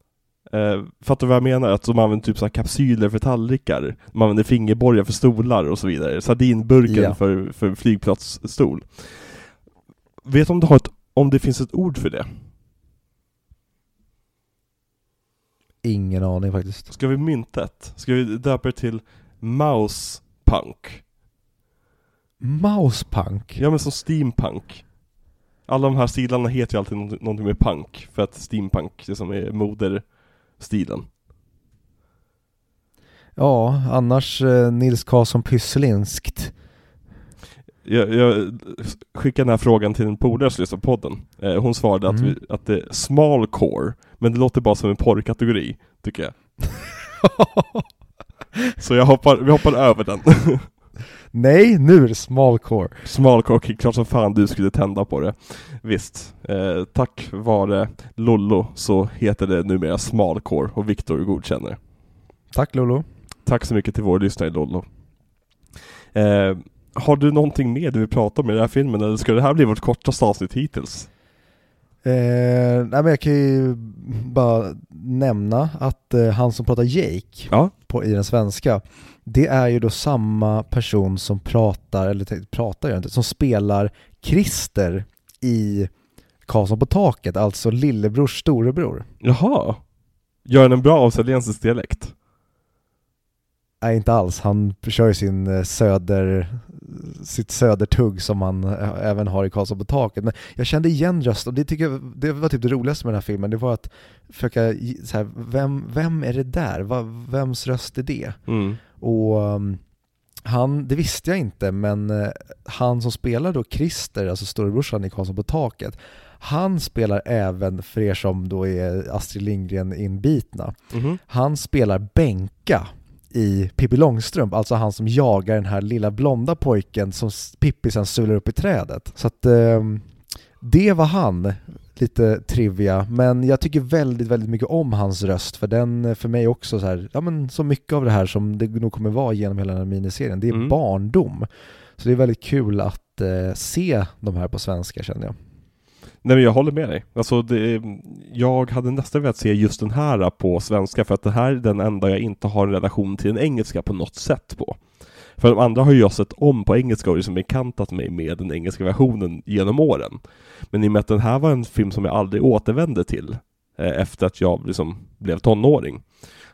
Eh, fattar du vad jag menar? Att de använder typ så kapsyler för tallrikar, de använder fingerborgar för stolar och så vidare, sardinburken Ja. för, för flygplatsstol. Vet om, du har ett, om det finns ett ord för det? Ingen aning faktiskt. Ska vi mynta ett? Ska vi döpa det till mouse punk? Mousepunk? Ja men som steampunk. Alla de här stilarna heter ju alltid någonting med punk, för att steampunk, det som är moderstilen. Ja, annars eh, Nils Karlsson Pysselinskt. Jag, jag skickade den här frågan till en polare som lyssnar på podden. Eh, hon svarade att, Mm. vi, att det är small core, men det låter bara som en porrkategori, tycker jag. Så jag hoppar, vi hoppar över den. Nej, nu är det smallcore. small core, okej, klart som fan du skulle tända på det. Visst. Eh, tack vare Lollo så heter det numera small core och Viktor godkänner. Tack Lolo. Tack så mycket till vår lyssnare Lollo. Eh, har du någonting mer du vill prata om i den här filmen, eller ska det här bli vårt kortaste avsnitt hittills? Eh, nej men jag kan ju bara nämna att eh, han som pratar Jake Ja. på, i den svenska, det är ju då samma person som pratar, eller pratar jag inte, som spelar Christer i Karlsson på taket, alltså lillebrors storebror. Jaha. Gör han en bra australiensisk dialekt? Nej, inte alls. Han kör ju sin eh, söder, sitt södertugg som han eh, även har i Karlsson på taket. Men jag kände igen röst och det tycker jag, det var typ det roligaste med den här filmen. Det var att försöka, så här, vem, vem är det där? Va, vems röst är det? Mm. Och um, han, det visste jag inte, men eh, han som spelar då Christer, alltså storebrorsan i Karlsson på taket, han spelar även, för er som då är Astrid Lindgren inbitna, Mhm. han spelar Benka i Pippi Långstrump, alltså han som jagar den här lilla blonda pojken som Pippi sen sular upp i trädet. Så att ehm, det var han, lite trivia, men jag tycker väldigt, väldigt mycket om hans röst för den för mig också så här, ja men så mycket av det här som det nog kommer vara genom hela den här miniserien, det är Mm. barndom. Så det är väldigt kul att eh, se de här på svenska känner jag. Nej men jag håller med dig. Alltså det, jag hade nästan velat se just den här på svenska för att det här är den enda jag inte har en relation till den engelska på något sätt på. För de andra har ju jag sett om på engelska och liksom bekantat mig med den engelska versionen genom åren. Men i och med att den här var en film som jag aldrig återvände till eh, efter att jag liksom blev tonåring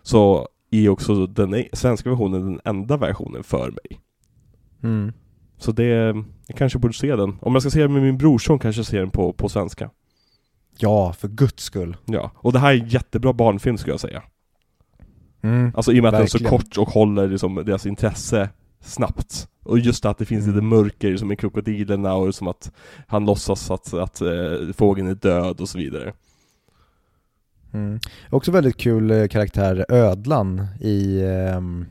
så är också den e- svenska versionen den enda versionen för mig. Så det, jag kanske borde se den. Om jag ska se den med min brorson kanske jag ser den på, på svenska. Ja, för guds skull. Ja, och det här är en jättebra barnfilm skulle jag säga. Mm. Alltså i och med att den är så Verkligen. kort och håller liksom deras intresse snabbt. Och just att det finns lite mörker som i krokodilerna och som att han låtsas att, att eh, fågeln är död och så vidare. Mm. Också väldigt kul eh, karaktär Ödlan i ehm,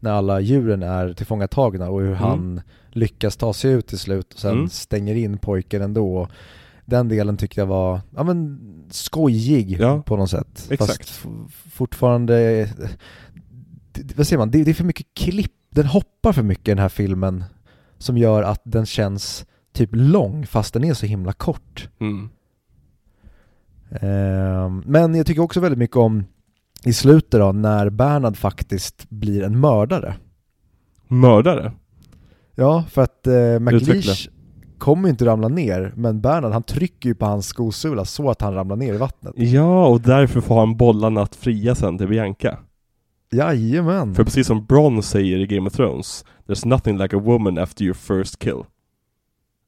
när alla djuren är tillfångatagna och hur Mm. han lyckas ta sig ut till slut och sen Mm. stänger in pojken ändå. Den delen tyckte jag var ja, men, skojig Ja, på något sätt. exakt. Fast fortfarande, eh, vad säger man, det, det är för mycket klipp, den hoppar för mycket den här filmen som gör att den känns typ lång fast den är så himla kort. Mm. Ehm, Men jag tycker också väldigt mycket om i slutet då, när Bernhard faktiskt blir en mördare. Mördare? Ja, för att eh, McLeish kommer ju inte ramla ner, men Bernhard han trycker ju på hans skosula så att han ramlar ner i vattnet. Ja, och därför får han bollarna att fria sen till Bianca. Jajamän! För precis som Bronn säger i Game of Thrones, There's nothing like a woman after your first kill.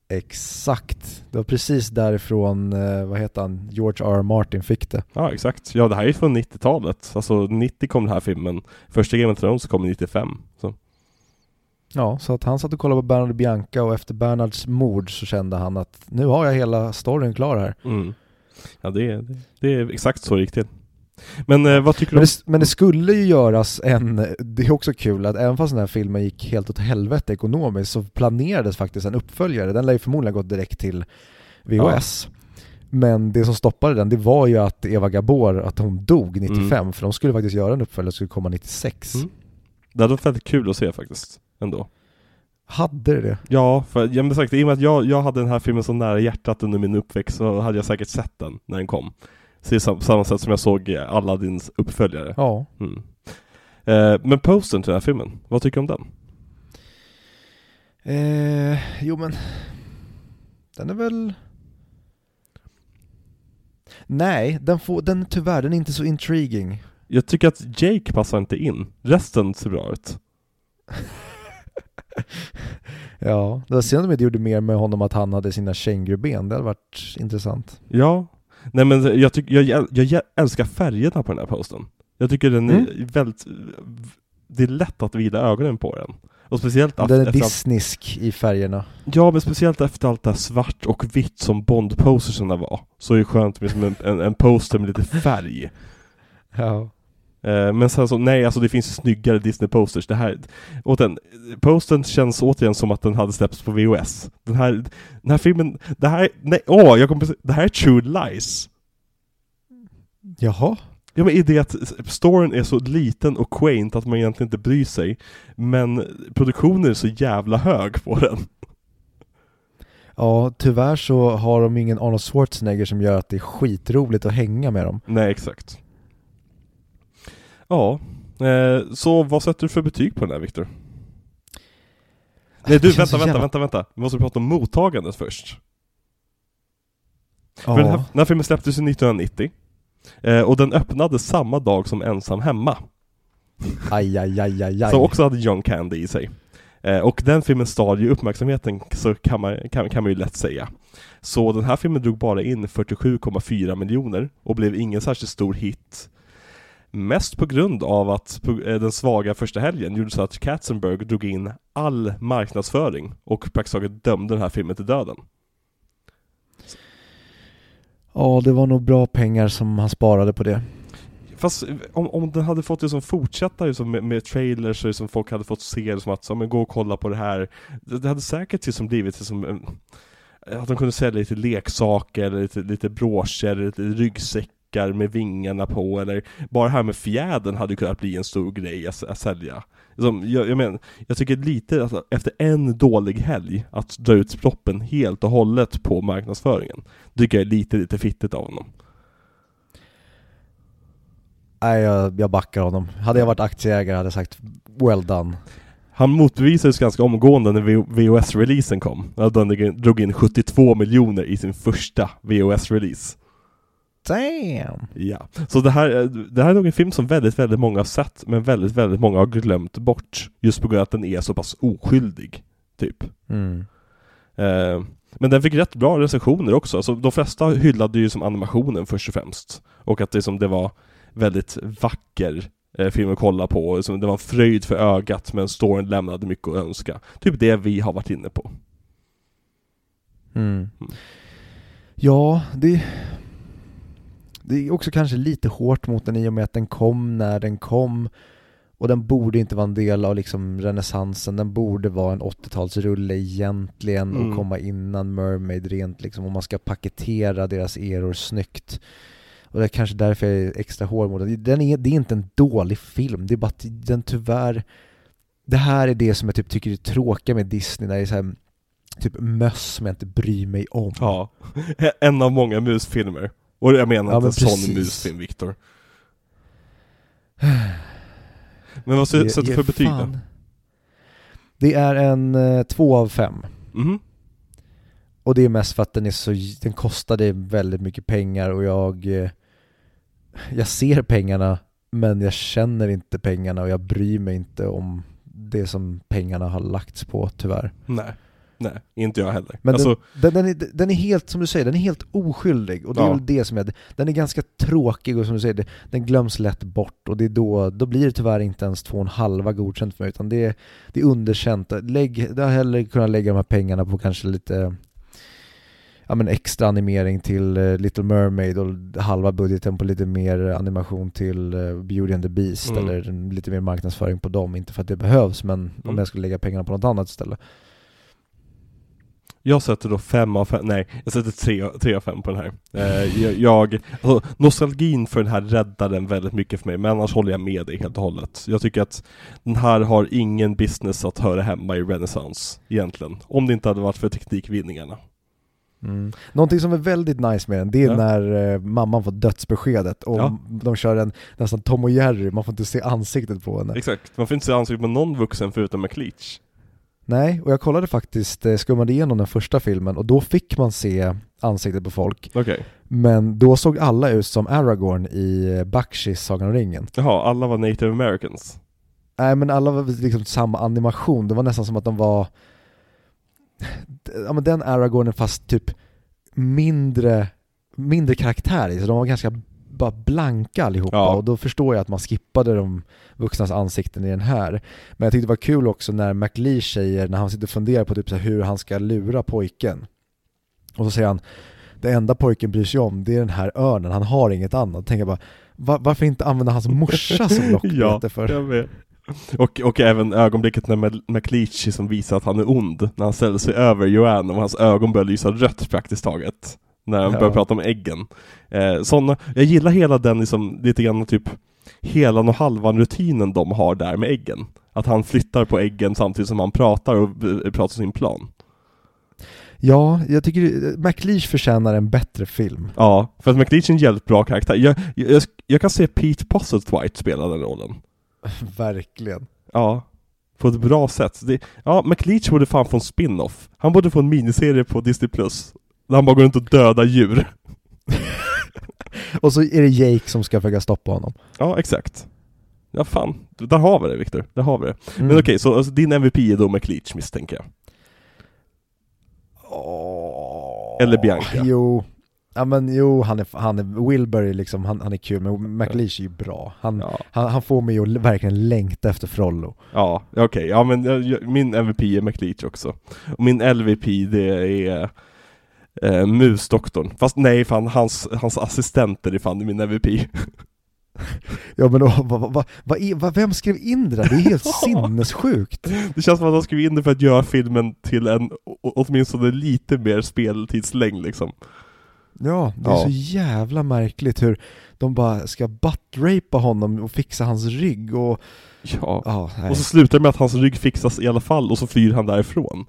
Exakt. Det var precis därifrån, eh, vad heter han, George R. R. Martin fick det. Ja, exakt. Ja, det här är från 90-talet. Alltså 90 kom den här filmen. Första Game of Thrones kom 95. Så. Ja, så att han satt och kollade på Bernhard och Bianca och efter Bernhards mord så kände han att nu har jag hela storyn klar här. Mm. Ja, det är, det, det är exakt så det gick till. Men eh, vad tycker du Men det, men det skulle ju göras en, det är också kul att även fast den här filmen gick helt åt helvete ekonomiskt så planerades faktiskt en uppföljare. Den lär ju förmodligen gått direkt till VHS. Men det som stoppade den, det var ju att Eva Gabor, att hon dog 95, för de skulle faktiskt göra en uppföljare skulle komma 96. Mm. Det hade varit väldigt kul att se faktiskt, ändå. Hade det det? Ja, för ja, men sagt, i och med att jag, jag hade den här filmen så nära hjärtat under min uppväxt så hade jag säkert sett den när den kom. Så sam samma sätt som jag såg Aladdins uppföljare. Ja. Mm. Eh, men posten till den här filmen, vad tycker du om den? Eh, jo men, den är väl... Nej, den, får, den tyvärr, den är inte så intriguing. Jag tycker att Jake passar inte in, resten ser bra ut. ja, det var synd att de inte gjorde mer med honom att han hade sina kängurben, det hade varit intressant. Ja, nej men jag, tycker, jag, jag, jag älskar färgerna på den här posten. Jag tycker den är Mm. väldigt, det är lätt att vrida ögonen på den. Och speciellt Den är Disneysk i färgerna. Ja, men speciellt efter allt det här svart och vitt som Bond-poserserna var, så är det skönt med en, en, en poster med lite färg. Ja. Eh, men sen så, nej alltså det finns snyggare Disney-posters. Det här, återigen, postern känns återigen som att den hade släppts på VHS. Den här, den här filmen, det här, nej, åh, jag kommer det här är True Lies. Jaha? Ja men i det att storyn är så liten och quaint att man egentligen inte bryr sig, men produktionen är så jävla hög på den. Ja, tyvärr så har de ingen Arnold Schwarzenegger som gör att det är skitroligt att hänga med dem. Nej, exakt. Ja, eh, så vad sätter du för betyg på den här Viktor? Nej du, vänta, vänta, jävla- vänta, vänta. Vi måste prata om mottagandet först. Ja. För den, här, den här filmen släpptes ju 1990. Eh, och den öppnade samma dag som Ensam Hemma. Aj, aj, aj, aj, aj. Som också hade John Candy i sig. Eh, och den filmen stal ju uppmärksamheten, så kan man, kan, kan man ju lätt säga. Så den här filmen drog bara in 47,4 miljoner och blev ingen särskilt stor hit. Mest på grund av att eh, den svaga första helgen gjorde så att Katzenberg drog in all marknadsföring och praktiskt taget dömde den här filmen till döden. Ja, det var nog bra pengar som han sparade på det. Fast eh, om, om den hade fått liksom fortsätta liksom med, med trailers och liksom folk hade fått se det som att, så, men gå och kolla på det här. Det, det hade säkert liksom blivit liksom att de kunde sälja lite leksaker, lite, lite broscher, lite ryggsäckar med vingarna på, eller bara det här med fjädern hade kunnat bli en stor grej att, att sälja. Liksom, jag, jag, men, jag tycker lite att efter en dålig helg, att dra ut proppen helt och hållet på marknadsföringen, tycker jag är lite, lite fittigt av honom. Nej, jag, jag backar honom. Hade jag varit aktieägare hade jag sagt well done. Han motbevisades ganska omgående när VHS-releasen kom. Ja, Den drog in 72 miljoner i sin första VHS-release. Damn! Ja. Så det här, det här är nog en film som väldigt, väldigt många har sett, men väldigt, väldigt många har glömt bort. Just på grund av att den är så pass oskyldig, typ. Mm. Eh, men den fick rätt bra recensioner också. Alltså, de flesta hyllade ju som animationen först och främst. Och att det, som det var väldigt vacker eh, film att kolla på. Och Liksom, det var en fröjd för ögat, men storyn lämnade mycket att önska. Typ det vi har varit inne på. Mm. Ja, det... Det är också kanske lite hårt mot den i och med att den kom när den kom och den borde inte vara en del av liksom renässansen, den borde vara en 80-talsrulle egentligen Mm. och komma innan Mermaid rent liksom om man ska paketera deras eror snyggt. Och det är kanske därför jag är extra hård mot den. den är, det är inte en dålig film, det är bara att den tyvärr Det här är det som jag typ tycker är tråkiga med Disney, när det är så här, typ möss som jag inte bryr mig om. Ja. En av många musfilmer. Och jag menar Ja, inte men en sån precis. musfilm, Viktor. Men vad sätter du för betyg då? Det är en eh, två av fem. Mhm. Och det är mest för att den är så, den kostade väldigt mycket pengar och jag eh, Jag ser pengarna men jag känner inte pengarna och jag bryr mig inte om det som pengarna har lagts på tyvärr. Nej. Nej, inte jag heller. Men alltså, den, den, den, är, den är helt, som du säger, den är helt oskyldig och det är Ja. väl det som är, den är ganska tråkig och som du säger, den glöms lätt bort och det är då, då blir det tyvärr inte ens två och en halva godkänt för mig utan det är, det är underkänt. Lägg, det har hellre kunnat lägga de här pengarna på kanske lite ja, men extra animering till eh, Little Mermaid och halva budgeten på lite mer animation till eh, Beauty and the Beast Mm. eller lite mer marknadsföring på dem, inte för att det behövs men om Mm. jag skulle lägga pengarna på något annat istället. Jag sätter då fem av fem, nej, jag sätter tre, tre av fem på den här. Eh, jag, jag alltså, nostalgin för den här räddar den väldigt mycket för mig, men annars håller jag med dig helt och hållet. Jag tycker att den här har ingen business att höra hemma i renässans, egentligen. Om det inte hade varit för teknikvinningarna. Mm. Någonting som är väldigt nice med den, det är Ja. när eh, mamman får dödsbeskedet och Ja. de kör en nästan Tom och Jerry, man får inte se ansiktet på henne. Exakt, man får inte se ansiktet på någon vuxen förutom McLeach. Nej, och jag kollade faktiskt, eh, skummade igenom den första filmen och då fick man se ansiktet på folk. Okej. Men då såg alla ut som Aragorn i eh, Bakshis Sagan om ringen. Jaha, alla var native americans. Nej men alla var liksom samma animation, det var nästan som att de var Ja men den Aragornen fast typ mindre, mindre karaktär i, så de var ganska bara blanka allihopa Ja. och då förstår jag att man skippade de vuxnas ansikten i den här. Men jag tyckte det var kul också när McLeach säger, när han sitter och funderar på typ så hur han ska lura pojken. Och så säger han, det enda pojken bryr sig om det är den här örnen, han har inget annat. Då tänker jag bara, va- varför inte använda hans morsa som lockbete för? jag vet. Och, och även ögonblicket när Mc- McLeach som visar att han är ond, när han ställer sig över Joanne och hans ögon börjar lysa rött praktiskt taget. När han Ja. börjar prata om äggen. Eh, såna, jag gillar hela den liksom, lite grann typ helan och halvan rutinen de har där med äggen. Att han flyttar på äggen samtidigt som han pratar och eh, pratar sin plan. Ja, jag tycker McLeach förtjänar en bättre film. Ja, för att McLeach är en jävligt bra karaktär. Jag, jag, jag kan se Pete Postlethwaite spela den rollen. Verkligen. Ja, på ett bra sätt. Det, ja, McLeach borde fan få en spin-off. Han borde få en miniserie på Disney Plus. Där han bara går runt och dödar djur. Och så är det Jake som ska försöka stoppa honom. Ja, exakt. Ja, fan. Där har vi det, Viktor. Där har vi det. Mm. Men okej, så alltså, din MVP är då McLeach misstänker jag. Åh. Eller Bianca. Jo, ja men jo, han är, han är, Wilbur är liksom, han, han är kul, men McLeach är ju bra. Han, Ja, han, han får mig att verkligen längta efter Frollo. ja okej. Ja, men jag, min MVP är McLeach också. Och min LVP, det är eh, Musdoktorn. Fast nej, fan, hans, hans assistenter är fan min MVP. Ja men vad, vad, vad, vem skrev in det där? Det är helt sinnessjukt. Det känns som att de skrev in det för att göra filmen till en åtminstone lite mer speltidslängd liksom. Ja, det är Ja. så jävla märkligt hur de bara ska buttrapa honom och fixa hans rygg och... Ja. Ja. Och så slutar det med att hans rygg fixas i alla fall och så flyr han därifrån.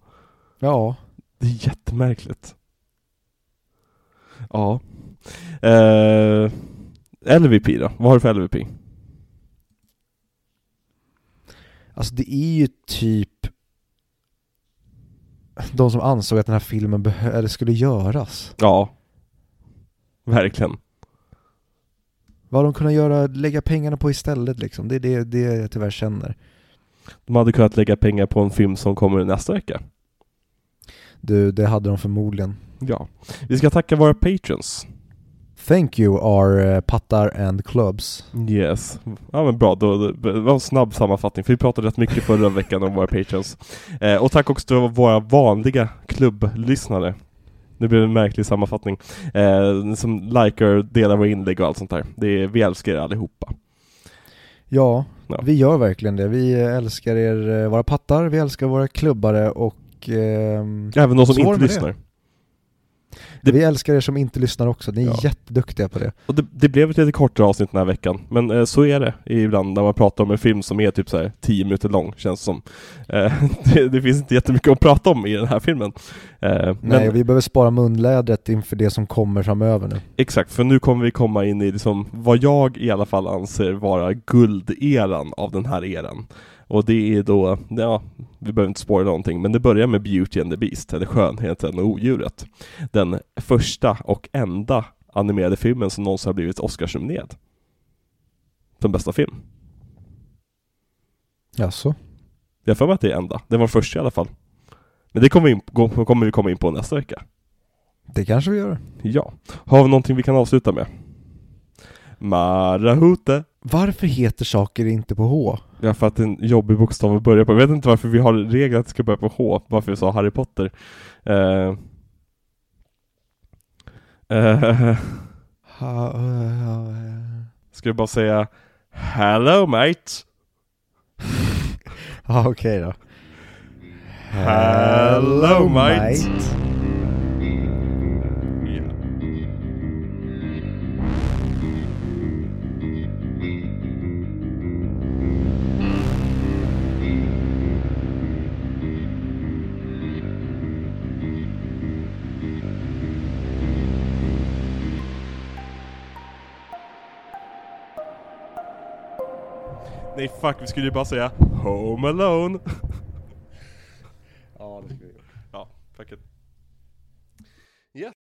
ja. Det är jättemärkligt. Ja. Eh, LVP då? Vad har du för LVP? Alltså det är ju typ de som ansåg att den här filmen behö- skulle göras. Ja. Verkligen. Vad de kunnat göra, lägga pengarna på istället liksom. Det är det, det jag tyvärr känner. De hade kunnat lägga pengar på en film som kommer nästa vecka. Du, det hade de förmodligen. Ja. Vi ska tacka våra patrons. Thank you our eh, pattar and clubs. Yes. Ja men bra, då, då, det var en snabb sammanfattning för vi pratade rätt mycket förra veckan om våra patrons. Eh, och tack också till våra vanliga klubblyssnare. Nu blev det en märklig sammanfattning. Eh, som likar, delar våra inlägg och allt sånt där. Det är, vi älskar er allihopa. Ja, Ja. vi gör verkligen det. Vi eh, älskar er, eh, våra pattar, vi älskar våra klubbare och ehm, Även de som inte med det. Det- vi älskar er som inte lyssnar också. Ni är Ja. jätteduktiga på det. Och det, det blev ett lite kortare avsnitt den här veckan, men eh, så är det ibland när man pratar om en film som är typ så här 10 minuter lång, känns som. Eh, det, det finns inte jättemycket att prata om i den här filmen. Eh, Nej, men vi behöver spara munlädret inför det som kommer framöver nu. exakt, för nu kommer vi komma in i liksom vad jag i alla fall anser vara gulderan av den här eran. Och det är då, ja, vi behöver inte spåra någonting, men det börjar med Beauty and the Beast, eller Skönheten och Odjuret. Den första och enda animerade filmen som någonsin har blivit Oscarsnominerad. Som bästa film. Jaså? Jag har för mig att det är enda. Det var första i alla fall. Men det kommer vi, in, kommer vi komma in på nästa vecka. Det kanske vi gör. Ja. Har vi någonting vi kan avsluta med? Marahute. Varför heter saker inte på H? Ja, för att en jobbig bokstav att börja på. Jag vet inte varför vi har regler att det ska börja på H, varför vi sa Harry Potter. Ha, uh, Ska jag bara säga Hello mate! Ja, okej då. Hello, mate. Nej fuck, vi skulle ju bara säga Home Alone. ja, det skulle vi Ja, fuck it.